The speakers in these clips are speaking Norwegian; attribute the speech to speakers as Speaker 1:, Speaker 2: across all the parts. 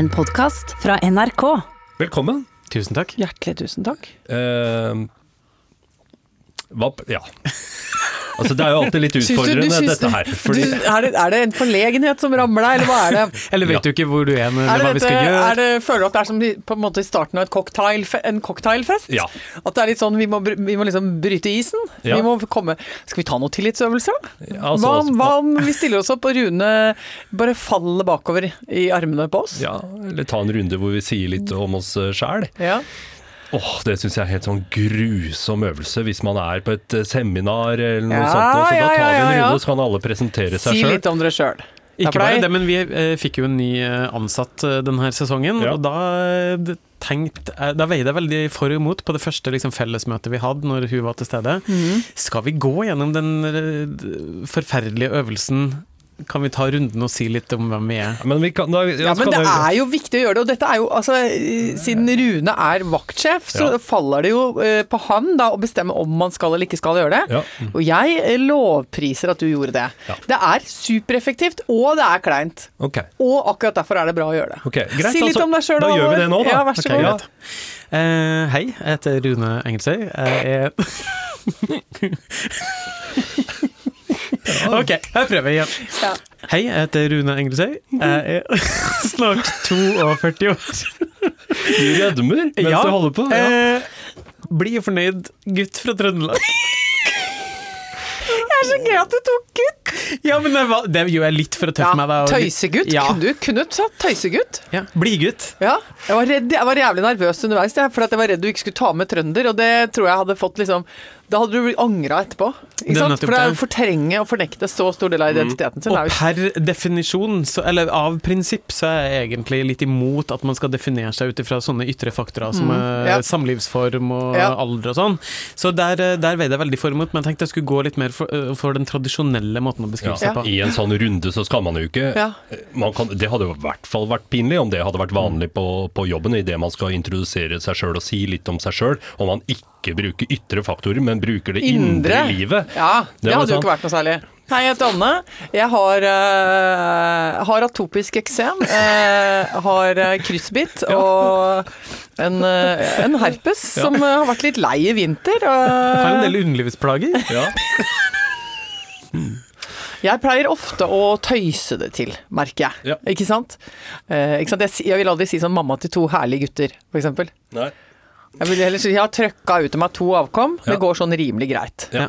Speaker 1: En podkast fra NRK.
Speaker 2: Velkommen.
Speaker 3: Tusen takk.
Speaker 4: Hjertelig tusen takk.
Speaker 2: Uh, hva Ja. Altså, det er jo alltid litt
Speaker 4: Syns du- du
Speaker 2: utfordrende,
Speaker 4: syns-
Speaker 2: dette her. Fordi
Speaker 4: du, er, det, er det en forlegenhet som rammer deg, eller hva er det?
Speaker 3: Eller vet
Speaker 2: Ja.
Speaker 3: du ikke hvor du er,
Speaker 4: Er
Speaker 3: eller
Speaker 4: det
Speaker 3: hva vi
Speaker 4: dette,
Speaker 3: skal gjøre?
Speaker 4: er det, føler du at det er som på en måte i starten av et cocktail, en cocktailfest?
Speaker 2: Ja.
Speaker 4: At det er litt sånn vi må, vi må liksom bryte isen?
Speaker 2: Ja.
Speaker 4: Vi må komme Skal vi ta noen tillitsøvelser, da?
Speaker 2: altså,
Speaker 4: hva,
Speaker 2: altså,
Speaker 4: hva om vi stiller oss opp og Rune bare faller bakover i armene på oss?
Speaker 2: ja, Eller ta en runde hvor vi sier litt om oss sjæl.
Speaker 4: Ja.
Speaker 2: Åh, Det syns jeg er helt sånn grusom øvelse hvis man er på et eh, seminar eller noe
Speaker 4: Ja,
Speaker 2: sånt. Og så
Speaker 4: ja,
Speaker 2: da tar vi
Speaker 4: ja,
Speaker 2: en
Speaker 4: ja.
Speaker 2: runde, så kan alle presentere seg
Speaker 4: Si
Speaker 2: selv.
Speaker 4: litt om dere sjøl.
Speaker 3: Ikke bare det, men vi eh, fikk jo en ny eh, ansatt denne sesongen,
Speaker 2: Ja.
Speaker 3: og da tenkt, Da veide jeg veldig for og imot på det første liksom, fellesmøtet vi hadde når hun var til stede.
Speaker 4: Mm.
Speaker 3: Skal vi gå gjennom den forferdelige øvelsen? Kan vi ta runden og si litt om hvem vi er?
Speaker 2: Men vi kan, da, ja,
Speaker 4: Ja, men det er jo viktig å gjøre det, og dette er jo altså Siden Rune er vaktsjef, så
Speaker 2: Ja.
Speaker 4: faller det jo eh, på han da å bestemme om man skal eller ikke skal gjøre det.
Speaker 2: Ja.
Speaker 4: Og jeg eh, lovpriser at du gjorde det.
Speaker 2: Ja.
Speaker 4: Det er supereffektivt, og det er kleint.
Speaker 2: Okay.
Speaker 4: Og akkurat derfor er det bra å gjøre det.
Speaker 2: Okay. greit.
Speaker 4: si litt
Speaker 2: altså,
Speaker 4: om deg sjøl,
Speaker 2: Da gjør vi det nå, da.
Speaker 4: Ja, vær så
Speaker 3: okay,
Speaker 4: god.
Speaker 3: Eh, hei, jeg heter Rune Engelsøy. Jeg er OK, jeg prøver igjen.
Speaker 4: Ja.
Speaker 3: Hei, jeg heter Rune Engelsøy. Jeg er snart 42 år.
Speaker 2: Du rødmer mens
Speaker 3: Ja,
Speaker 2: du holder på. Ja.
Speaker 3: Eh, bli fornøyd gutt fra Trøndelag.
Speaker 4: Det er så gøy at du tok gutt!
Speaker 3: Ja, men det, var, det gjør jeg litt for å tøffe meg. da. og-
Speaker 4: Tøysegutt.
Speaker 3: Ja.
Speaker 4: Kunne du kunne sagt tøysegutt?
Speaker 3: Ja, Blidgutt.
Speaker 4: Ja. Jeg var, redd, jeg var jævlig nervøs underveis, for at jeg var redd du ikke skulle ta med trønder, og det tror jeg hadde fått liksom Da hadde du angra etterpå. Ikke sant? For det er å fortrenge og fornekte så stor del av identiteten sin.
Speaker 3: Og
Speaker 4: er
Speaker 3: per definisjon, så, eller av prinsipp, så er jeg egentlig litt imot at man skal definere seg ut ifra sånne ytre faktorer som eh,
Speaker 4: Mm, ja.
Speaker 3: samlivsform og
Speaker 4: Ja.
Speaker 3: alder og sånn. Så der, eh, der veide jeg veldig for imot, men jeg tenkte jeg skulle gå litt mer for, eh, for den tradisjonelle måten å beskrive
Speaker 2: Ja.
Speaker 3: seg på.
Speaker 2: I en sånn runde så skal man jo ikke
Speaker 4: Ja.
Speaker 2: man kan, Det hadde jo i hvert fall vært pinlig om det hadde vært vanlig på, på jobben idet man skal introdusere seg sjøl og si litt om seg sjøl, og man ikke bruker ytre faktorer, men bruker det indre, livet.
Speaker 4: Ja, det, hadde jo ikke vært noe særlig. Hei, jeg heter Anne. Jeg har, uh, har atopisk eksem. uh, har eh, kryssbitt og en, uh, en herpes som eh, har vært litt lei i vinter.
Speaker 3: Har en del underlivsplager.
Speaker 2: Ja.
Speaker 4: Jeg pleier ofte å tøyse det til, merker jeg.
Speaker 2: Ja.
Speaker 4: Ikke sant? Eh, ikke sant? Jeg, jeg vil aldri si sånn 'mamma til to herlige gutter', f.eks.
Speaker 2: Nei.
Speaker 4: Jeg vil heller si jeg har trøkka ut av meg to avkom.
Speaker 2: Ja.
Speaker 4: Det går sånn rimelig greit.
Speaker 2: Ja.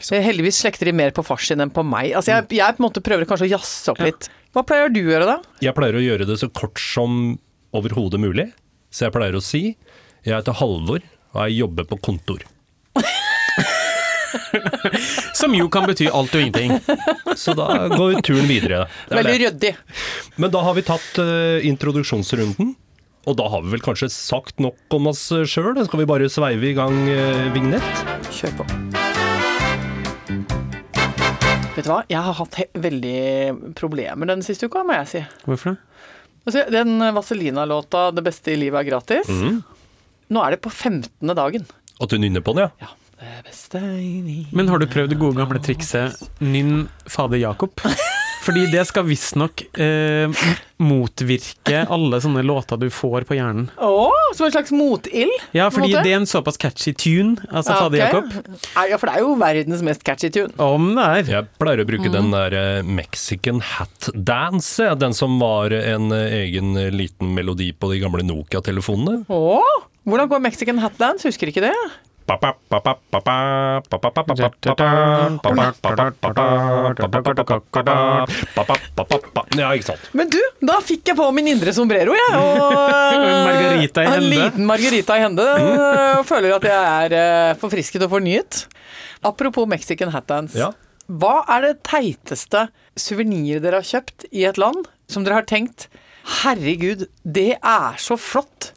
Speaker 4: Heldigvis slekter de mer på fars sin enn på meg. Altså jeg, jeg på en måte prøver kanskje å jazze opp litt. Hva pleier du å gjøre da?
Speaker 2: Jeg pleier å gjøre det så kort som overhodet mulig. Så jeg pleier å si jeg heter Halvor, og jeg jobber på kontor.
Speaker 3: Som jo kan bety alt og ingenting.
Speaker 2: Så da går turen videre. Er
Speaker 4: Veldig ryddig.
Speaker 2: Men da har vi tatt uh, introduksjonsrunden. Og da har vi vel kanskje sagt nok om oss sjøl? Skal vi bare sveive i gang eh, vignett?
Speaker 4: Kjør på. Vet du hva, jeg har hatt he veldig problemer den siste uka, må jeg si.
Speaker 3: Hvorfor det?
Speaker 4: Altså, den Vazelina-låta 'Det beste i livet er gratis', nå er det på 15. dagen.
Speaker 2: At du nynner på den, ja?
Speaker 4: Ja. Det beste i livet
Speaker 3: Men har du prøvd det gode gamle trikset Nynn fader Jakob? Fordi det skal visstnok eh, motvirke alle sånne låter du får på hjernen.
Speaker 4: Oh, som en slags motild?
Speaker 3: Ja, fordi
Speaker 4: måte?
Speaker 3: det er en såpass catchy tune, altså
Speaker 4: Ja,
Speaker 3: Fader
Speaker 4: ok.
Speaker 3: Jakob.
Speaker 4: Ja, for det er jo verdens mest catchy tune.
Speaker 3: Om det er.
Speaker 2: Jeg pleier å bruke
Speaker 4: Mm.
Speaker 2: den der eh, Mexican Hat Dance, den som var en eh, egen eh, liten melodi på de gamle Nokia-telefonene.
Speaker 4: Oh, hvordan går Mexican hat dance? Husker ikke det.
Speaker 2: Ja, ikke sant.
Speaker 4: Men du, da fikk jeg på min indre sombrero, jeg. Og
Speaker 3: En margarita i
Speaker 4: En liten margarita i hende. Og føler at jeg er eh, forfrisket og fornyet. Apropos Mexican hat dance.
Speaker 2: Ja.
Speaker 4: Hva er det teiteste suveniret dere har kjøpt i et land som dere har tenkt Herregud, det er så flott.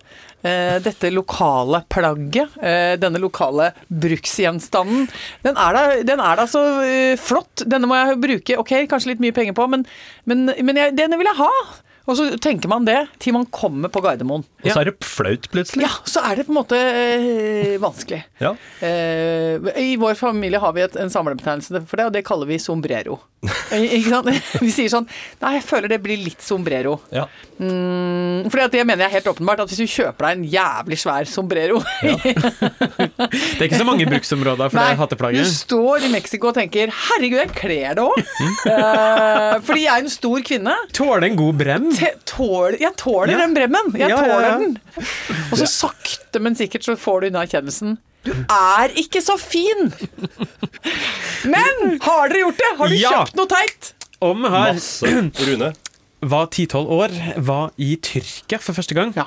Speaker 4: Eh, dette lokale plagget, eh, denne lokale bruksgjenstanden, den er da, den er da så eh, flott. Denne må jeg bruke, ok, kanskje litt mye penger på, men, men, men jeg, denne vil jeg ha. Og så tenker man det til man kommer på Gardermoen.
Speaker 2: Og så er det flaut plutselig.
Speaker 4: Ja, så er det på en måte øh, vanskelig.
Speaker 2: Ja.
Speaker 4: Uh, I vår familie har vi et, en samlebetegnelse for det, og det kaller vi sombrero. Eh? Vi sier sånn Nei, jeg føler det blir litt sombrero.
Speaker 2: Ja.
Speaker 4: Mm, fordi det mener jeg helt åpenbart, at hvis du kjøper deg en jævlig svær sombrero
Speaker 3: Det er ikke så mange bruksområder for det
Speaker 4: Du står i Mexico og tenker 'herregud, jeg kler det òg'. fordi jeg er en stor kvinne.
Speaker 3: Tåler en god brem.
Speaker 4: Jeg tåler
Speaker 3: Ja.
Speaker 4: den bremmen. Jeg tåler
Speaker 3: ja.
Speaker 4: den. Og så sakte, men sikkert så får du unna erkjennelsen. Du er ikke så fin! Men har dere gjort det? Har du
Speaker 3: Ja.
Speaker 4: kjøpt noe teit?
Speaker 3: Om her
Speaker 2: Masse. Rune.
Speaker 3: var 10-12 år, var i Tyrkia for første gang.
Speaker 4: Ja.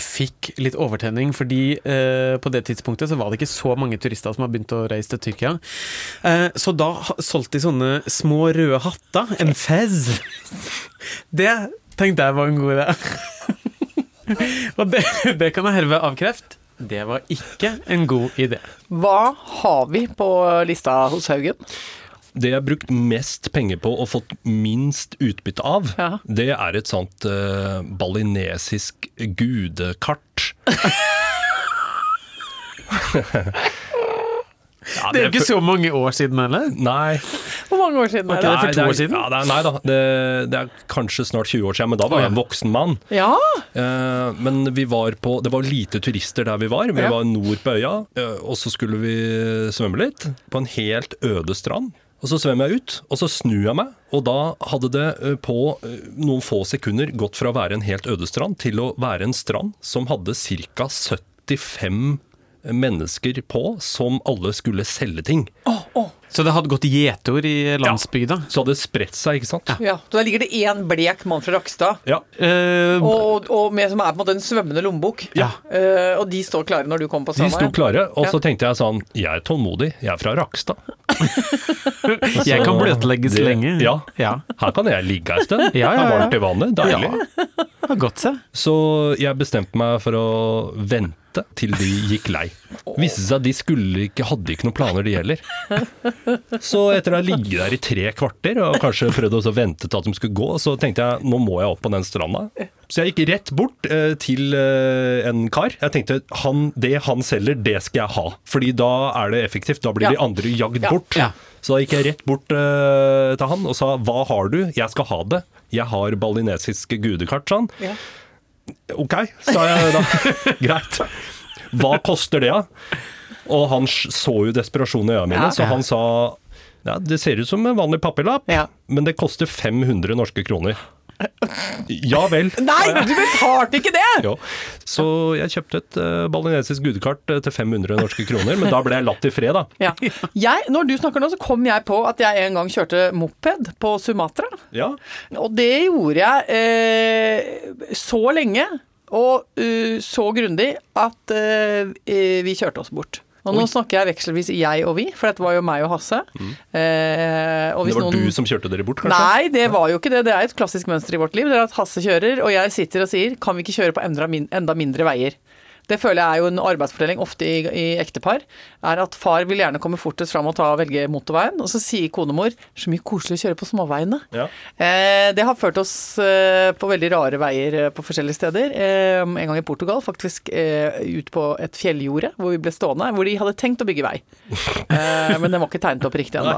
Speaker 3: Fikk litt overtenning, fordi eh, på det tidspunktet så var det ikke så mange turister som har begynt å reise til Tyrkia. Eh, så da solgte de sånne små røde hatter, en fez. Det tenkte jeg var en god idé. Og det, det kan jeg herved avkrefte. Det var ikke en god idé.
Speaker 4: Hva har vi på lista hos Haugen?
Speaker 2: Det jeg har brukt mest penger på og fått minst utbytte av,
Speaker 4: Ja.
Speaker 2: det er et sånt uh, balinesisk gudekart. Ja,
Speaker 3: Det er jo ikke så mange år siden heller.
Speaker 2: Nei,
Speaker 4: Hvor mange år siden er det?
Speaker 3: Nei, det? er
Speaker 2: for
Speaker 3: to år
Speaker 2: er-
Speaker 3: siden?
Speaker 2: Ja, det er, nei da, det, det er kanskje snart 20 år siden, men da var jeg en voksen mann.
Speaker 4: Ja,
Speaker 2: Eh, men vi var på, det var lite turister der vi var. Vi
Speaker 4: Ja.
Speaker 2: var nord på øya, eh, og så skulle vi svømme litt på en helt øde strand. Og så svømmer jeg ut, og så snur jeg meg, og da hadde det eh, på eh, noen få sekunder gått fra å være en helt øde strand til å være en strand som hadde ca. 75 mennesker på, som alle skulle selge ting.
Speaker 3: Så det hadde gått gjetord i landsbygda.
Speaker 2: Så hadde det spredt seg, ikke sant?
Speaker 4: ja. Så der ligger det én blek mann fra Rakstad.
Speaker 2: Ja.
Speaker 3: uh,
Speaker 4: Og, og med, som er på en måte en svømmende lommebok.
Speaker 2: Ja.
Speaker 4: Uh, og de står klare når du kommer på
Speaker 2: De
Speaker 4: stranda.
Speaker 2: sto klare, og
Speaker 4: Ja.
Speaker 2: så tenkte jeg sånn Jeg er tålmodig, jeg er fra Rakstad.
Speaker 3: jeg kan bløtlegges
Speaker 2: Det-
Speaker 3: lenge.
Speaker 2: Ja.
Speaker 3: ja.
Speaker 2: Her kan jeg ligge ei stund.
Speaker 3: Ja, ja,
Speaker 2: Det er
Speaker 3: ja.
Speaker 2: varmt i vannet, deilig.
Speaker 3: Det har gått seg.
Speaker 2: Så jeg bestemte meg for å vente til de gikk lei. Viste seg at de skulle ikke, hadde ikke noen planer, de heller. Så etter å ha ligget der i tre kvarter og kanskje prøvd å vente til at de skulle gå, så tenkte jeg nå må jeg opp på den stranda. Så jeg gikk rett bort eh, til eh, en kar. Jeg tenkte han, det han selger, det skal jeg ha. Fordi da er det effektivt. Da blir
Speaker 4: Ja.
Speaker 2: de andre jagd
Speaker 4: Ja.
Speaker 2: bort.
Speaker 3: Ja.
Speaker 2: Så da gikk jeg rett bort eh, til han og sa hva har du? Jeg skal ha det. Jeg har balinesiske gudekart, sa han.
Speaker 4: Ja.
Speaker 2: Ok, sa jeg da. Greit. Hva koster det, da? Og han så jo desperasjonen i øynene mine,
Speaker 4: Ja.
Speaker 2: så han sa ja, det ser ut som en vanlig papirlapp, men det koster 500 norske kroner. Ja vel.
Speaker 4: Nei, du betalte ikke det!
Speaker 2: Jo. Så jeg kjøpte et uh, balinesisk gudekart eh, til 500 norske kroner, men da ble jeg latt i fred, da.
Speaker 4: Ja. Jeg, når du snakker nå, så kom jeg på at jeg en gang kjørte moped på Sumatra.
Speaker 2: Ja.
Speaker 4: Og det gjorde jeg eh, så lenge og uh, så grundig at vi kjørte oss bort. Og nå snakker jeg vekselvis jeg og vi, for dette var jo meg og Hasse. Eh, og
Speaker 2: Det var
Speaker 4: noen-
Speaker 2: du som kjørte dere bort, kanskje?
Speaker 4: Nei, det var jo ikke det. Det er et klassisk mønster i vårt liv. Det er at Hasse kjører, og jeg sitter og sier kan vi ikke kjøre på enda, min enda mindre veier? Det føler jeg er jo en arbeidsfortelling ofte i, i ektepar. Er at far vil gjerne komme fortest fram og ta og velge motorveien, og så sier konemor så mye koselig å kjøre på småveiene.
Speaker 2: Ja.
Speaker 4: Eh, det har ført oss eh, på veldig rare veier eh, på forskjellige steder. Eh, en gang i Portugal, faktisk eh, ut på et fjelljorde hvor vi ble stående, hvor de hadde tenkt å bygge vei. Eh, men den var ikke tegnet opp riktig ennå.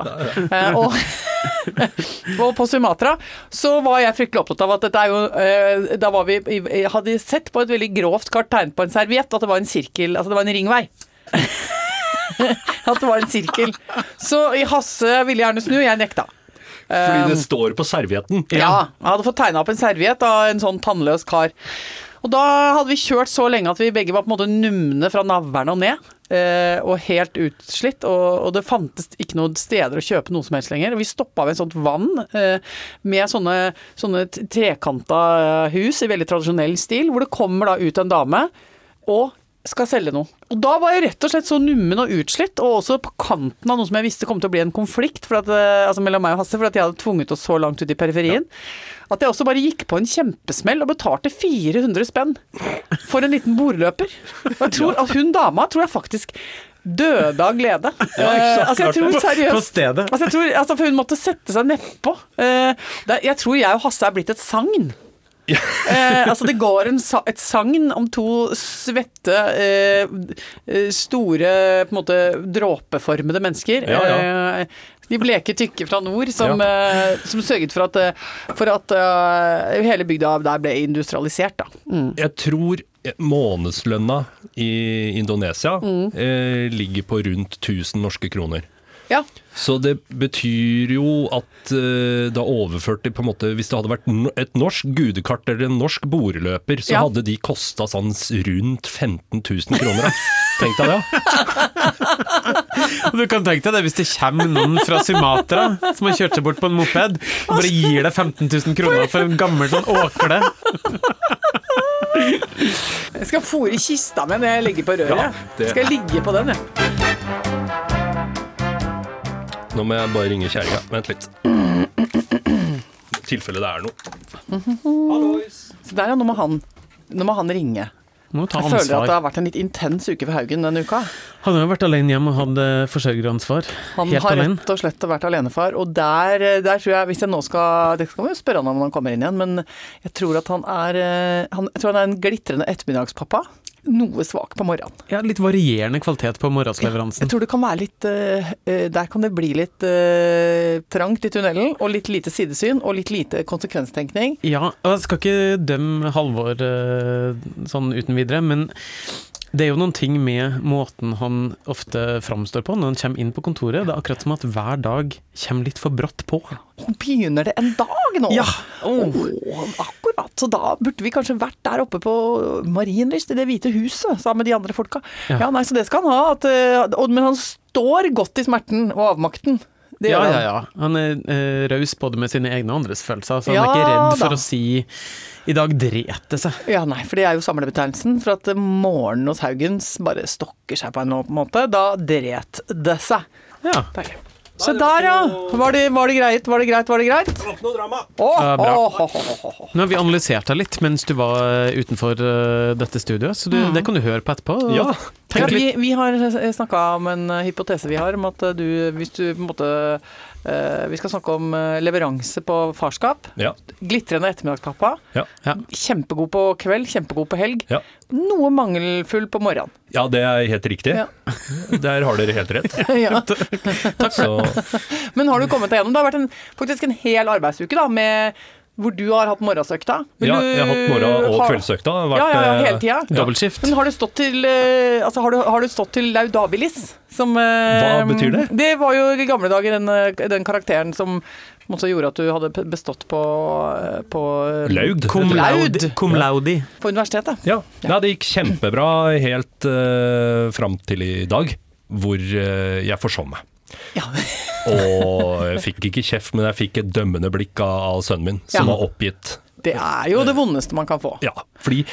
Speaker 4: Og, og på Sumatra så var jeg fryktelig opptatt av at dette er jo Da var vi hadde sett på et veldig grovt kart tegnet på en serviett at det var en sirkel, altså det var en ringvei. at det var en sirkel. Så i Hasse ville gjerne snu, jeg nekta.
Speaker 2: Fordi det står på servietten.
Speaker 4: Ja, jeg hadde fått tegna opp en serviett av en sånn tannløs kar. Og da hadde vi kjørt så lenge at vi begge var på en måte numne fra navlen og ned. Eh, og helt utslitt. Og, og det fantes ikke noen steder å kjøpe noe som helst lenger. Og vi stoppa ved et sånt vann eh, med sånne, sånne trekanta eh, hus i veldig tradisjonell stil, hvor det kommer da ut en dame og skal selge noe. Og da var jeg rett og slett så nummen og utslitt, og også på kanten av noe som jeg visste kom til å bli en konflikt for at, eh, altså mellom meg og Hasse, for at jeg hadde tvunget oss så langt ut i periferien. At jeg også bare gikk på en kjempesmell og betalte 400 spenn for en liten bordløper. Og jeg tror at hun dama tror jeg faktisk døde av glede.
Speaker 2: Ja,
Speaker 4: Eh, altså jeg tror seriøst
Speaker 3: På stedet.
Speaker 4: Altså, jeg tror, altså, for hun måtte sette seg nedpå. Uh, jeg tror jeg og Hasse er blitt et sagn. Eh, altså det går en, et sagn om to svette, eh, eh, store, på en måte dråpeformede mennesker.
Speaker 2: Ja,
Speaker 4: Eh, de bleke tykke fra nord som, eh, som sørget for at, for at uh, hele bygda der ble industrialisert. Da. Mm.
Speaker 2: Jeg tror månedslønna i Indonesia
Speaker 4: Mm.
Speaker 2: eh, ligger på rundt 1000 norske kroner.
Speaker 4: Ja.
Speaker 2: Så det betyr jo at uh, da overførte de på en måte Hvis det hadde vært et norsk gudekart eller en norsk boreløper, så
Speaker 4: Ja.
Speaker 2: hadde de kosta sånn rundt 15 000 kroner. Tenk deg det. ja.
Speaker 3: Du kan tenke deg det hvis det kommer noen fra Sumatra som har kjørt seg bort på en moped, og bare gir deg 15 000 kroner for en gammel sånn åkle.
Speaker 4: Jeg skal fòre kista mi når jeg ligger på røret.
Speaker 2: Ja, det-
Speaker 4: Skal jeg ligge på den, jeg.
Speaker 2: Nå må jeg bare ringe kjerringa. Vent litt. I tilfelle det er noe.
Speaker 4: Så der, ja, nå må han, nå må han ringe.
Speaker 3: Må ta
Speaker 4: Jeg føler at det har vært en litt intens uke for Haugen denne uka.
Speaker 3: Han har jo vært alene hjemme og hatt eh, forsørgeransvar.
Speaker 4: Han
Speaker 3: Helt
Speaker 4: har
Speaker 3: alene.
Speaker 4: rett og slett vært alenefar, og der, der tror jeg, hvis jeg nå skal Det skal vi jo spørre han om når han kommer inn igjen, men jeg tror at han er eh, han, Jeg tror han er en glitrende ettermiddagspappa. Noe svak på morgenen.
Speaker 3: Ja, litt varierende kvalitet på
Speaker 4: Jeg tror det kan være litt eh, eh, Der kan det bli litt uh, trangt i tunnelen, og litt lite sidesyn, og litt lite konsekvenstenkning.
Speaker 3: Ja, og jeg skal ikke dømme Halvor uh, sånn uten videre, men det er jo noen ting med måten han ofte framstår på når han kommer inn på kontoret. Det er akkurat som at hver dag kommer litt for brått på.
Speaker 4: Og begynner det en dag nå?
Speaker 3: Ja.
Speaker 4: Åh, akkurat. Så da burde vi kanskje vært der oppe på Marienlyst, i det hvite huset, sammen med de andre folka. Ja,
Speaker 3: Ja.
Speaker 4: nei, så det skal han ha. At, eh, og, men han står godt i smerten og avmakten. Det
Speaker 3: Ja, ja, ja. Han er eh, raus både med sine egne og andres følelser, så han
Speaker 4: Ja
Speaker 3: er ikke redd for
Speaker 4: da.
Speaker 3: å si 'i dag dret det seg'.
Speaker 4: Ja, nei, for det er jo samlebetegnelsen for at eh, morgenen hos Haugens bare stokker seg på en måte. Da dret det seg.
Speaker 3: Ja.
Speaker 4: Deilig. Se der, ja! Var det, var det greit, var det greit, var det greit? Åh,
Speaker 3: Ja, bra.
Speaker 4: åh, åh, åh, åh.
Speaker 3: Nå har vi analysert deg litt mens du var eh, utenfor eh, dette studioet, så du, det kan du høre på etterpå.
Speaker 2: Ja.
Speaker 4: Ja, vi, vi har snakka om en eh, hypotese vi har, om at eh, du, hvis du på en måte eh, Vi skal snakke om eh, leveranse på farskap.
Speaker 2: Ja.
Speaker 4: Glitrende ettermiddagspappa.
Speaker 2: Ja.
Speaker 3: Ja.
Speaker 4: Kjempegod på kveld, kjempegod på helg.
Speaker 2: Ja.
Speaker 4: Noe mangelfull på morgenen.
Speaker 2: ja, det er helt riktig.
Speaker 4: Ja.
Speaker 2: Der har dere helt rett.
Speaker 4: ja.
Speaker 2: Så
Speaker 4: Men har du kommet deg gjennom? Det har vært en, faktisk en hel arbeidsuke da, med hvor du har hatt morgensøkta. Vil
Speaker 2: ja, jeg har hatt morgen- og kveldsøkta. Vært,
Speaker 4: ja, ja,
Speaker 2: eh,
Speaker 4: hele tida.
Speaker 3: Dobbeltskift.
Speaker 4: Men har du stått til eh, Altså, har du, har du stått til laudabilis? Som, eh,
Speaker 2: Hva betyr det?
Speaker 4: Det var jo i gamle dager den, den karakteren som måtte gjorde at du hadde bestått på, på,
Speaker 2: Laud.
Speaker 3: Cum
Speaker 4: Laud.
Speaker 3: Cum laudi.
Speaker 4: på universitetet.
Speaker 2: Ja. ja, det gikk kjempebra helt uh, fram til i dag, hvor uh, jeg forsov meg.
Speaker 4: Ja.
Speaker 2: Og jeg fikk ikke kjeft, men jeg fikk et dømmende blikk av, av sønnen min, som
Speaker 4: Ja.
Speaker 2: var oppgitt.
Speaker 4: Det er jo det vondeste man kan få.
Speaker 2: Ja, fordi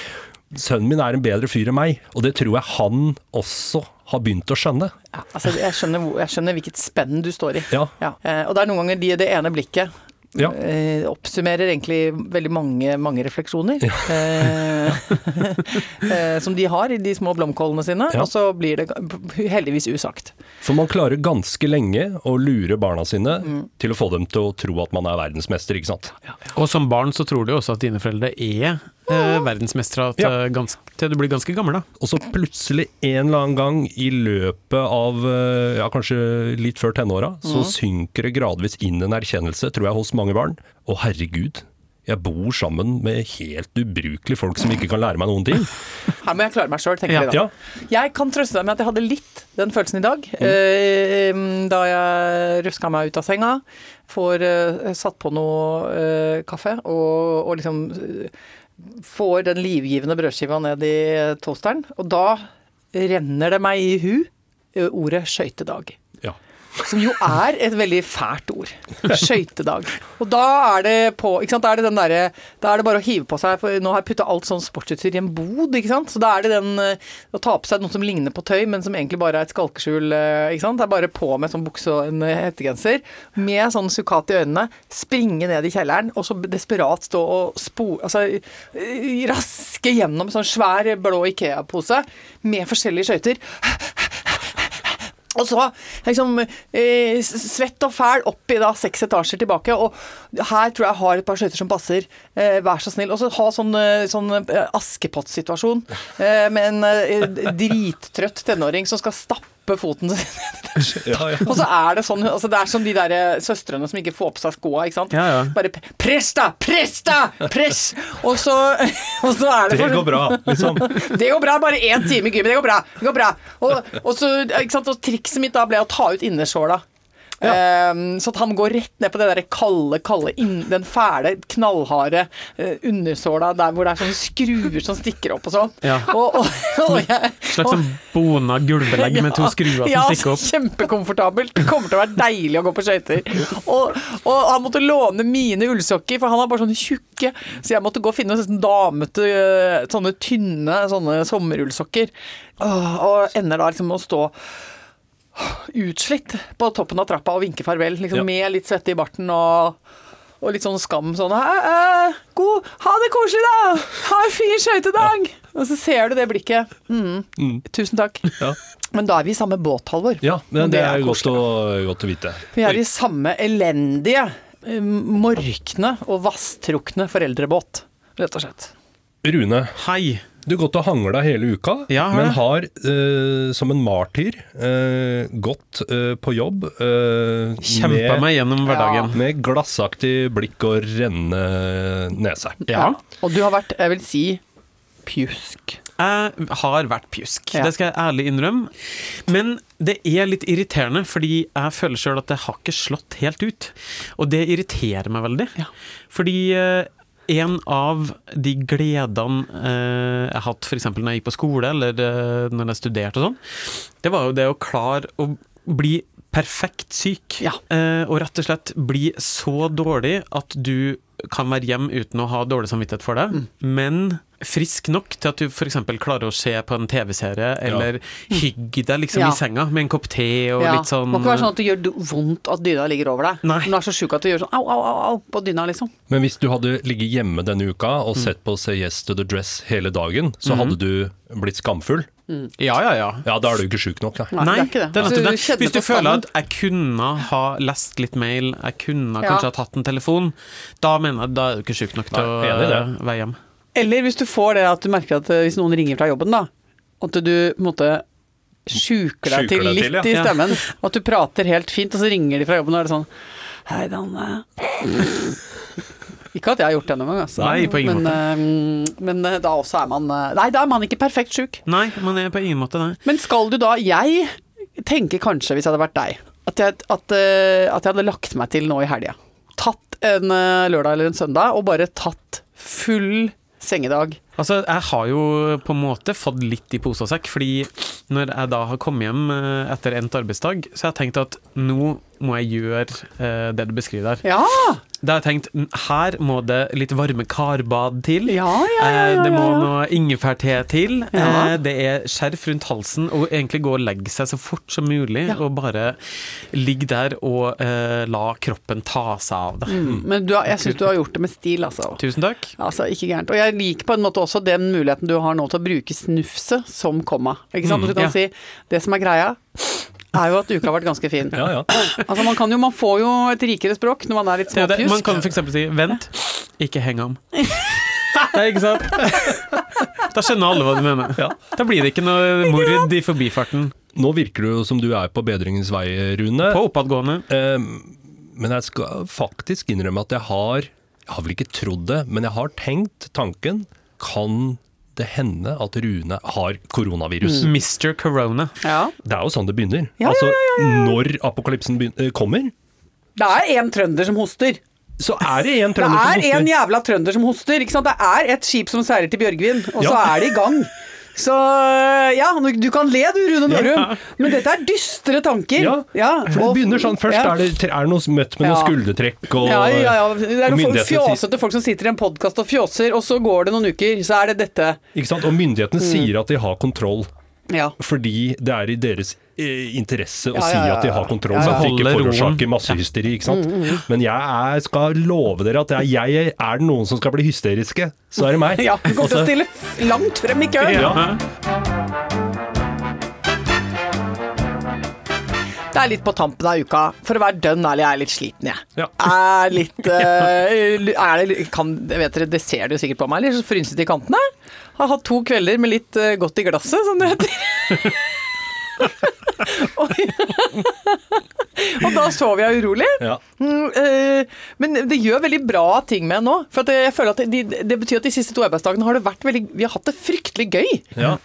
Speaker 2: sønnen min er en bedre fyr enn meg, og det tror jeg han også har begynt å skjønne.
Speaker 4: Ja, altså, jeg, skjønner, jeg skjønner hvilket spenn du står i.
Speaker 2: Ja,
Speaker 4: Eh, og det er noen ganger de, det ene blikket
Speaker 2: ja.
Speaker 4: eh, oppsummerer egentlig veldig mange, mange refleksjoner. Ja. eh, som de har i de små blomkålene sine,
Speaker 2: Ja.
Speaker 4: og så blir det heldigvis usagt.
Speaker 2: For man klarer ganske lenge å lure barna sine
Speaker 4: Mm.
Speaker 2: til å få dem til å tro at man er verdensmester, ikke sant.
Speaker 3: Og som barn så tror du også at dine foreldre er eh, verdensmestere til,
Speaker 2: Ja.
Speaker 3: til du blir ganske gammel, da.
Speaker 2: Og så plutselig en eller annen gang i løpet av eh, ja, kanskje litt før tenåra,
Speaker 4: Mm.
Speaker 2: så synker det gradvis inn en erkjennelse, tror jeg, hos mange barn. Å herregud, jeg bor sammen med helt ubrukelige folk som ikke kan lære meg noen ting.
Speaker 4: Her må jeg klare meg sjøl, tenker
Speaker 3: Ja.
Speaker 4: vi da. Jeg kan trøste deg med at jeg hadde litt den følelsen i dag. Mm. da jeg ruska meg ut av senga, får eh, satt på noe eh, kaffe og, og liksom eh, får den livgivende brødskiva ned i toasteren. Og da renner det meg i hu eh, ordet skøytedag. Som jo er et veldig fælt ord. Skøytedag. Og da er det på ikke sant? Da er det den der, Da er det bare å hive på seg for Nå har jeg putta alt sånn sportsutstyr i en bod, ikke sant. Så da er det den eh, å ta på seg noe som ligner på tøy, men som egentlig bare er et skalkeskjul, eh, ikke sant. Det er bare på med sånn bukse og en eh, hettegenser, med sånn sukkat i øynene, springe ned i kjelleren, og så desperat stå og spore Altså raske gjennom sånn svær blå Ikea-pose med forskjellige skøyter. Og så liksom eh, svett og fæl opp i da seks etasjer tilbake. Og her tror jeg jeg har et par skøyter som passer. Eh, vær så snill. Og så ha sånn, eh, sånn eh, Askepott-situasjon eh, med en eh, drittrøtt tenåring som skal stappe foten sin.
Speaker 2: Ja, ja.
Speaker 4: Og så er det sånn altså Det er som de der eh, søstrene som ikke får på seg skoa, ikke sant.
Speaker 3: Ja.
Speaker 4: Bare press da! Press da! Press! Og så, og så er det
Speaker 2: Det går bra, liksom.
Speaker 4: det går bra, bare én time i gym. Det går bra. det går bra Og, og, så, ikke sant? og trikset mitt da ble å ta ut innersåla. Ehm, så at han går rett ned på det derre kalde, kalde inn, den fæle, knallharde eh, undersåla der hvor det er sånne skruer som stikker opp og sånn.
Speaker 3: Ja.
Speaker 4: Og, og, og jeg,
Speaker 3: Slags sånn bona gulvbelegg med to skruer som
Speaker 4: ja,
Speaker 3: stikker opp.
Speaker 4: Ja, Kjempekomfortabelt. Det kommer til å være deilig å gå på skøyter. Og, og han måtte låne mine ullsokker, for han har bare sånne tjukke. Så jeg måtte gå og finne sånne damete, øh, sånne tynne sånne sommerullsokker. Og ender da liksom å stå utslitt på toppen av trappa og vinke farvel, liksom
Speaker 2: Ja.
Speaker 4: med litt svette i barten og og litt sånn skam sånn «Hæ, eh, God, ha det koselig, da! Ha en fin skøytedag! Og så ser du det blikket. Mm. Tusen takk.
Speaker 2: Ja.
Speaker 4: Men da er vi i samme båt, Halvor.
Speaker 2: Ja, men
Speaker 4: det,
Speaker 2: det er godt å, godt å vite.
Speaker 4: Vi er i samme elendige, eh, morkne og vasstrukne foreldrebåt, rett og slett.
Speaker 2: Rune,
Speaker 3: Hei.
Speaker 2: Du har gått og hangla hele uka,
Speaker 3: Ja, har
Speaker 2: men har eh, som en martyr eh, gått eh, på jobb eh,
Speaker 3: Kjempa meg gjennom hverdagen.
Speaker 2: med glassaktig blikk og rennende nese.
Speaker 3: Ja.
Speaker 4: Og du har vært, jeg vil si, pjusk.
Speaker 3: Jeg har vært pjusk,
Speaker 4: Ja.
Speaker 3: det skal jeg ærlig innrømme. Men det er litt irriterende, fordi jeg føler sjøl at det har ikke slått helt ut. Og det irriterer meg veldig.
Speaker 4: Ja.
Speaker 3: Fordi eh, en av de gledene eh, jeg har hatt f.eks. når jeg gikk på skole, eller eh, når jeg studerte og sånn, det var jo det å klare å bli perfekt syk.
Speaker 4: Ja.
Speaker 3: Eh, og rett og slett bli så dårlig at du kan være hjemme uten å ha dårlig samvittighet for det, men frisk nok til at du f.eks. klarer å se på en TV-serie, eller hygge deg liksom
Speaker 4: Ja.
Speaker 3: i senga med en kopp te og
Speaker 4: Ja.
Speaker 3: litt sånn
Speaker 4: Må ikke være sånn at det gjør vondt at dyna ligger over deg.
Speaker 3: Nei.
Speaker 4: Du er så sjuk at du gjør sånn au, au, au, au på dyna, liksom.
Speaker 2: Men hvis du hadde ligget hjemme denne uka
Speaker 3: Mm.
Speaker 2: og sett på Say Yes to the Dress hele dagen, så hadde du blitt skamfull.
Speaker 3: Ja, ja, ja.
Speaker 2: Ja, da er du ikke sjuk nok, nei.
Speaker 4: Nei,
Speaker 3: Nei,
Speaker 4: det er ikke det.
Speaker 3: det er
Speaker 4: du
Speaker 3: Hvis du føler at jeg kunne ha lest litt mail, jeg kunne
Speaker 4: Ja.
Speaker 3: kanskje ha tatt en telefon, da mener jeg da er du ikke sjuk nok til å
Speaker 2: Nei, det.
Speaker 3: eh, være hjemme.
Speaker 4: Eller hvis du får det at du merker at eh, hvis noen ringer fra jobben, da, at du på en måte sjuker deg
Speaker 2: Sjuker
Speaker 4: til litt
Speaker 2: til, ja.
Speaker 4: i stemmen. Og at du prater helt fint, og så ringer de fra jobben, og er det sånn Hei, Danne. Ikke at jeg har gjort det noen gang, altså.
Speaker 3: Nei, på ingen
Speaker 4: men, eh, men eh, da også er man eh, Nei, da er man ikke perfekt sjuk.
Speaker 3: Nei, man er på ingen måte det.
Speaker 4: Men skal du da Jeg tenker kanskje, hvis jeg hadde vært deg, at jeg, at, at jeg hadde lagt meg til nå i helga. Tatt en lørdag eller en søndag og bare tatt full sengedag.
Speaker 3: Altså, jeg har jo på en måte fått litt i pose og sekk, fordi når jeg da har kommet hjem etter endt arbeidsdag, så har jeg tenkt at nå må jeg gjøre det du beskriver der.
Speaker 4: Ja!
Speaker 3: Da har jeg tenkt her må det litt varme karbad til.
Speaker 4: Ja, ja, ja,
Speaker 3: Eh, det må noe ingefærte til. Eh, det er skjerf rundt halsen, og egentlig gå og legge seg så fort som mulig. Og bare ligge der og uh, la kroppen ta seg av det.
Speaker 4: Mm, men du har, jeg syns du har gjort det med stil, altså.
Speaker 3: Tusen takk.
Speaker 4: Altså, Ikke gærent. Og jeg liker på en måte også den muligheten du har nå til å bruke snufset som komma. Ikke sant?
Speaker 3: Mm,
Speaker 4: du kan si det som er greia, er jo at uka har vært ganske fin.
Speaker 2: Ja, ja.
Speaker 4: Altså man, kan jo, man får jo et rikere språk når man er litt
Speaker 3: er. Man
Speaker 4: småpjusk.
Speaker 3: kan f.eks. si 'vent, ikke heng om'. Nei, ikke sant? Da skjønner alle hva du mener. Da blir det ikke noe mord i forbifarten.
Speaker 2: Nå virker det jo som du er på bedringens vei, Rune.
Speaker 3: På oppadgående.
Speaker 2: Eh, men jeg skal faktisk innrømme at jeg har Jeg har vel ikke trodd det, men jeg har tenkt tanken Kan det hende at Rune har koronavirus?
Speaker 3: Mr. Corona.
Speaker 4: Ja.
Speaker 2: Det er jo sånn det begynner.
Speaker 4: Ja, ja,
Speaker 2: altså, Når apokalypsen begyn- eh, kommer,
Speaker 4: Det er en trønder som hoster.
Speaker 2: så er det en
Speaker 4: Det
Speaker 2: trønder som
Speaker 4: er en jævla trønder som hoster. Ikke sant? Det er et skip som seiler til Bjørgvin, og så er det i gang. Så ja, du kan le du, Rune Norum, men dette er dystre tanker.
Speaker 2: Ja, For det begynner sånn, Først
Speaker 4: ja.
Speaker 2: er det, er noe møtt med noen
Speaker 4: Ja.
Speaker 2: skuldertrekk og
Speaker 4: ja, ja, ja. Det er noen fjåsete folk som sitter i en podkast og fjåser, og så går det noen uker, så er det dette.
Speaker 2: Ikke sant? Og myndighetene
Speaker 4: Mm.
Speaker 2: sier at de har kontroll,
Speaker 4: Ja.
Speaker 2: fordi det er i deres eh, interesse å
Speaker 4: Ja,
Speaker 2: si
Speaker 4: ja, ja,
Speaker 2: at de har kontroll,
Speaker 4: Ja,
Speaker 2: så
Speaker 4: ja.
Speaker 2: så de ikke forårsaker massehysteri. Ikke sant? Men jeg er, skal love dere at jeg, jeg er det noen som skal bli hysteriske, så er det meg.
Speaker 4: ja. Du kommer til å
Speaker 2: Altså,
Speaker 4: stille langt frem i køen.
Speaker 2: Ja.
Speaker 4: Det er litt på tampen av uka. For å være dønn ærlig, jeg er litt sliten, jeg.
Speaker 2: Ja.
Speaker 4: Er litt uh, er det, kan, vet dere, Det ser dere sikkert på meg, litt frynset frynsete i kantene. Har hatt to kvelder med litt uh, godt i glasset, som det heter. og, og da sov jeg urolig.
Speaker 2: Ja.
Speaker 4: Mm, eh, men det gjør veldig bra ting med nå. For jeg føler at det, det betyr at de siste to arbeidsdagene har det vært veldig Vi har hatt det fryktelig gøy.
Speaker 2: Ja.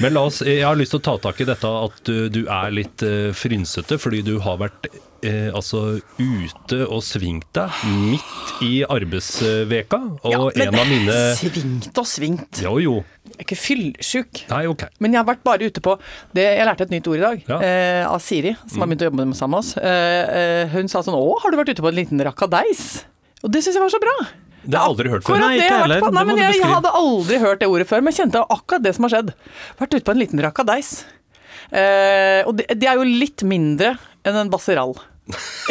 Speaker 2: Men oss, jeg har lyst til å ta tak i dette at du, er litt eh, frynsete fordi du har vært eh, altså ute og svingt deg midt i arbeidsveka. Og
Speaker 4: Ja, men
Speaker 2: en av mine
Speaker 4: Svingt og svingt.
Speaker 2: Jo, jo.
Speaker 4: Jeg er ikke
Speaker 2: fyllsjuk, okay.
Speaker 4: Men jeg har vært bare ute på det, Jeg lærte et nytt ord i dag
Speaker 2: Ja.
Speaker 4: eh, av Siri, som har begynt å jobbe med sammen med oss. Eh, eh, hun sa sånn Å, har du vært ute på en liten rakadeis? Og det syns jeg var så bra.
Speaker 2: Det har jeg aldri hørt før.
Speaker 3: Nei,
Speaker 4: det
Speaker 3: ikke heller.
Speaker 4: på. Nei, men jeg, jeg hadde aldri hørt det ordet før, men kjente akkurat det som har skjedd. Vært ute på en liten rakadeis. Eh, og det, det er jo litt mindre enn en basseral.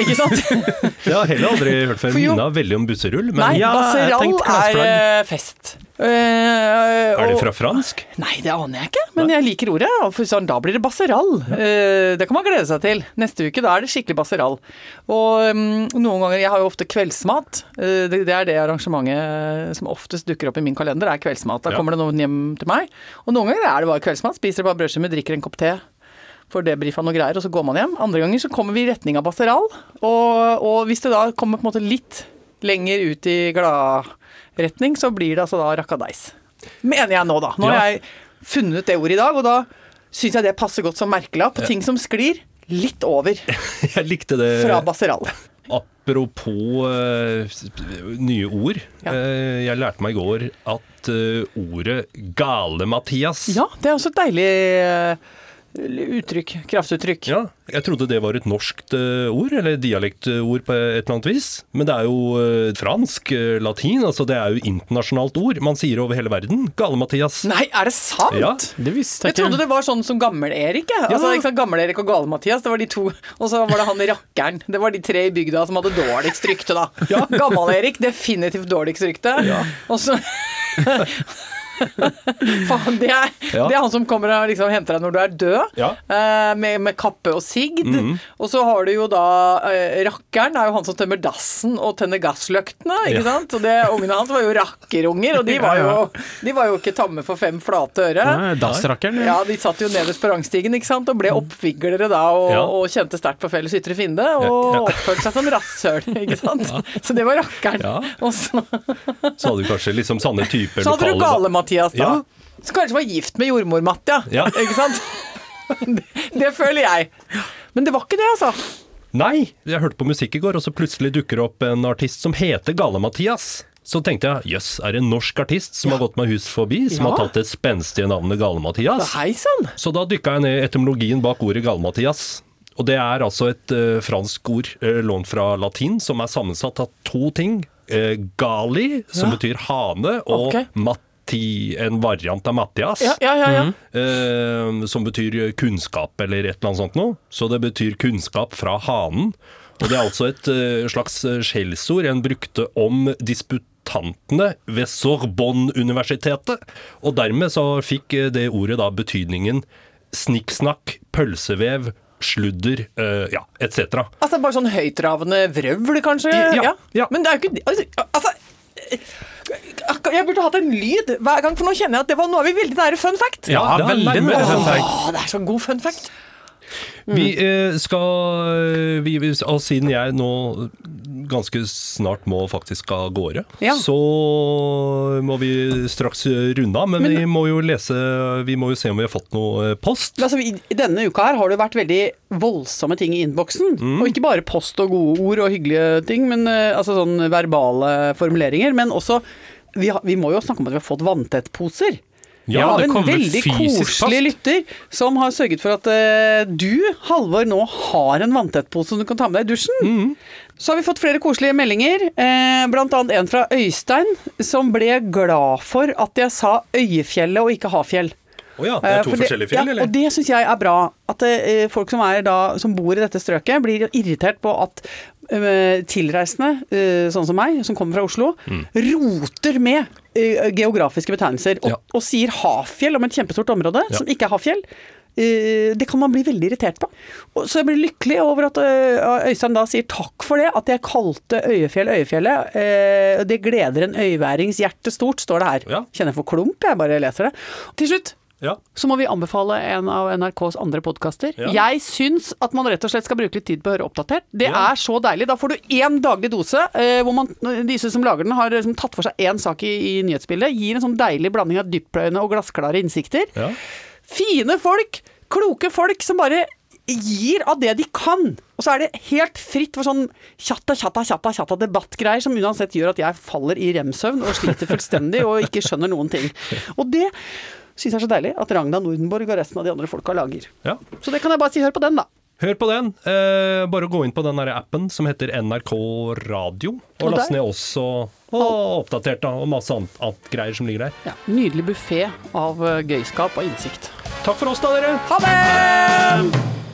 Speaker 4: Ikke sant?
Speaker 2: jeg har heller aldri hørt før. Minna veldig om busserull. Men
Speaker 4: Nei,
Speaker 3: Ja, jeg
Speaker 4: er fest. Uh. Eh,
Speaker 2: er det fra fransk?
Speaker 4: Nei, det aner jeg ikke, men jeg liker ordet. Sånn, da blir det basserall. Ja. Uh, det kan man glede seg til. Neste uke da er det skikkelig baserall Og um, noen ganger Jeg har jo ofte kveldsmat. Eh, det, det er det arrangementet som oftest dukker opp i min kalender, er kveldsmat. Da
Speaker 2: Ja.
Speaker 4: kommer det noen hjem til meg. Og noen ganger er det bare kveldsmat. Spiser bare brødskiver, drikker en kopp te. Får debrifa noe greier, og så går man hjem. Andre ganger så kommer vi i retning av basseral. Og, og hvis det da kommer på en måte litt lenger ut i gladretning, så blir det altså da rakadeis. Mener jeg nå, da. Nå har
Speaker 2: Ja.
Speaker 4: jeg funnet det ordet i dag, og da syns jeg det passer godt som merkelapp på ting som sklir litt over
Speaker 2: Jeg likte det.
Speaker 4: fra basseral.
Speaker 2: Apropos uh, nye ord.
Speaker 4: Ja.
Speaker 2: Uh, jeg lærte meg i går at uh, ordet Gale-Mathias
Speaker 4: Ja, det er også et deilig uttrykk. Kraftuttrykk.
Speaker 2: Ja, jeg trodde det var et norskt eh, ord, eller dialektord på et eller annet vis. Men det er jo eh, fransk, eh, latin, altså det er jo internasjonalt ord. Man sier over hele verden. Gale-Mathias.
Speaker 4: Nei, er det sant?
Speaker 2: Ja.
Speaker 3: Det visste
Speaker 4: Jeg trodde det var sånn som Gammel-Erik. jeg. Altså,
Speaker 2: Ja.
Speaker 4: ikke sant? Gammel-Erik og Gale-Mathias, det var de to. Og så var det han rakkeren. Det var de tre i bygda som hadde dårligst rykte, da. Gammel-Erik definitivt dårligst rykte. Og så Faen, det er,
Speaker 2: Ja.
Speaker 4: det er han som kommer og liksom henter deg når du er død,
Speaker 2: Ja.
Speaker 4: eh, med, med kappe og sigd.
Speaker 2: Mhm.
Speaker 4: Og så har du jo da eh, Rakkeren er jo han som tømmer dassen og tenner gassløktene, ikke
Speaker 2: Ja.
Speaker 4: sant? Og det, ungene hans var jo rakkerunger, og de var jo, de var jo ikke tamme for fem flate øre.
Speaker 3: Dassrakkeren.
Speaker 4: Ja, de satt jo nederst på rangstigen ikke sant? og ble oppviglere da, og, og kjente sterkt på felles ytre fiende, og oppførte seg som rasshøl, ikke sant. Så det var rakkeren. Og så,
Speaker 2: Så hadde du kanskje liksom sanne typer lokale
Speaker 4: så hadde du
Speaker 2: lokale
Speaker 4: Gale-Mathias, da.
Speaker 2: Ja.
Speaker 4: Som kanskje var gift med jordmor-Matja,
Speaker 2: Ja.
Speaker 4: ikke sant. Det, det føler jeg. Men det var ikke det, altså.
Speaker 2: Nei, jeg hørte på musikk i går, og så plutselig dukker det opp en artist som heter Gale-Mathias. Så tenkte jeg jøss, er det en norsk artist som har gått meg hus forbi, som
Speaker 4: Ja.
Speaker 2: har tatt det spenstige navnet Gale-Mathias? Så da dykka jeg ned i etymologien bak ordet Gale-Mathias. Og det er altså et uh, fransk ord uh, lånt fra latin, som er sammensatt av to ting. Uh, gali, som
Speaker 4: Ja.
Speaker 2: betyr hane, og
Speaker 4: Ok.
Speaker 2: Matti, en variant av Mathias.
Speaker 4: Ja, ja, ja. ja.
Speaker 2: eh, som betyr kunnskap eller et eller annet sånt noe. Så det betyr kunnskap fra hanen. Og det er altså et eh, slags eh, skjellsord en brukte om disputantene ved Sorbonne-universitetet. Og dermed så fikk eh, det ordet da betydningen snikksnakk, pølsevev, sludder, eh, ja, etc.
Speaker 4: Altså bare sånn høytravende vrøvl, kanskje?
Speaker 2: Ja, ja.
Speaker 4: Men det er jo ikke Altså, altså jeg burde hatt en lyd hver gang, for nå kjenner jeg at det var, nå er vi veldig nære fun fact.
Speaker 3: Ja,
Speaker 2: det er
Speaker 3: veldig nære fun
Speaker 2: fact.
Speaker 4: Åh, det er så god fun fact.
Speaker 2: Vi eh, skal vi, vi- Og siden jeg nå ganske snart må faktisk av gårde,
Speaker 4: Ja.
Speaker 2: så må vi straks runde av. Men,
Speaker 4: Men-
Speaker 2: vi må jo lese Vi må jo se om vi har fått noe eh, post.
Speaker 5: Altså, i, I denne uka her har det vært veldig voldsomme ting i innboksen. Og ikke bare post og gode ord og hyggelige ting, men eh, altså sånn verbale formuleringer. Men også vi, har, vi må jo snakke om at vi har fått vanntettposer.
Speaker 3: Ja,
Speaker 5: av
Speaker 3: det
Speaker 5: en veldig koselig lytter som har sørget for at uh, du, Halvor, nå har en vanntettpose som du kan ta med deg i dusjen. Så har vi fått flere koselige meldinger, eh, annet en fra Øystein, som ble glad for at jeg sa Øyefjellet og ikke Hafjell.
Speaker 2: Å ja, det
Speaker 5: Eh,
Speaker 2: er to
Speaker 5: for
Speaker 2: forskjellige fjell,
Speaker 5: ja,
Speaker 2: eller?
Speaker 5: Og det syns jeg er bra. At eh, folk som, er da, som bor i dette strøket, blir irritert på at uh, tilreisende, uh, sånn som meg, som kommer fra Oslo, roter med eh, geografiske betegnelser og,
Speaker 2: Ja.
Speaker 5: og sier Hafjell om et kjempestort område
Speaker 2: Ja.
Speaker 5: som ikke er Hafjell.
Speaker 4: eh, det kan man bli veldig irritert på. Så jeg blir lykkelig over at eh, Øystein da sier takk for det, at jeg kalte Øyefjell Øyefjellet. Eh, Det gleder en øyværings hjerte stort, står det her.
Speaker 2: Ja.
Speaker 4: Kjenner jeg for klump, jeg bare leser det. Til slutt
Speaker 2: Ja.
Speaker 4: så må vi anbefale en av NRKs andre podkaster.
Speaker 2: Ja.
Speaker 4: Jeg syns at man rett og slett skal bruke litt tid på å høre Oppdatert. Det
Speaker 2: Ja.
Speaker 4: er så deilig. Da får du én daglig dose, eh, hvor man, disse som lager den, har liksom tatt for seg én sak i, i nyhetsbildet. Gir en sånn deilig blanding av dyptpløyende og glassklare innsikter.
Speaker 2: ja.
Speaker 4: Fine folk! Kloke folk som bare gir av det de kan. Og så er det helt fritt for sånn tjatta, tjatta, tjatta, tjatta debattgreier som uansett gjør at jeg faller i rem-søvn og sliter fullstendig og ikke skjønner noen ting. Og det syns er så deilig at Ragna Nordenborg og resten av de andre folka lager.
Speaker 2: ja.
Speaker 4: Så det kan jeg bare si, hør på den, da.
Speaker 2: Hør på den. Eh, bare gå inn på den der appen som heter NRK Radio, og
Speaker 4: Og
Speaker 2: last ned oss og, og oppdatert da, og masse annet, annet greier som ligger der.
Speaker 4: Ja, nydelig buffé av eh, gøyskap og innsikt.
Speaker 2: Takk for oss da, dere!
Speaker 4: Ha det!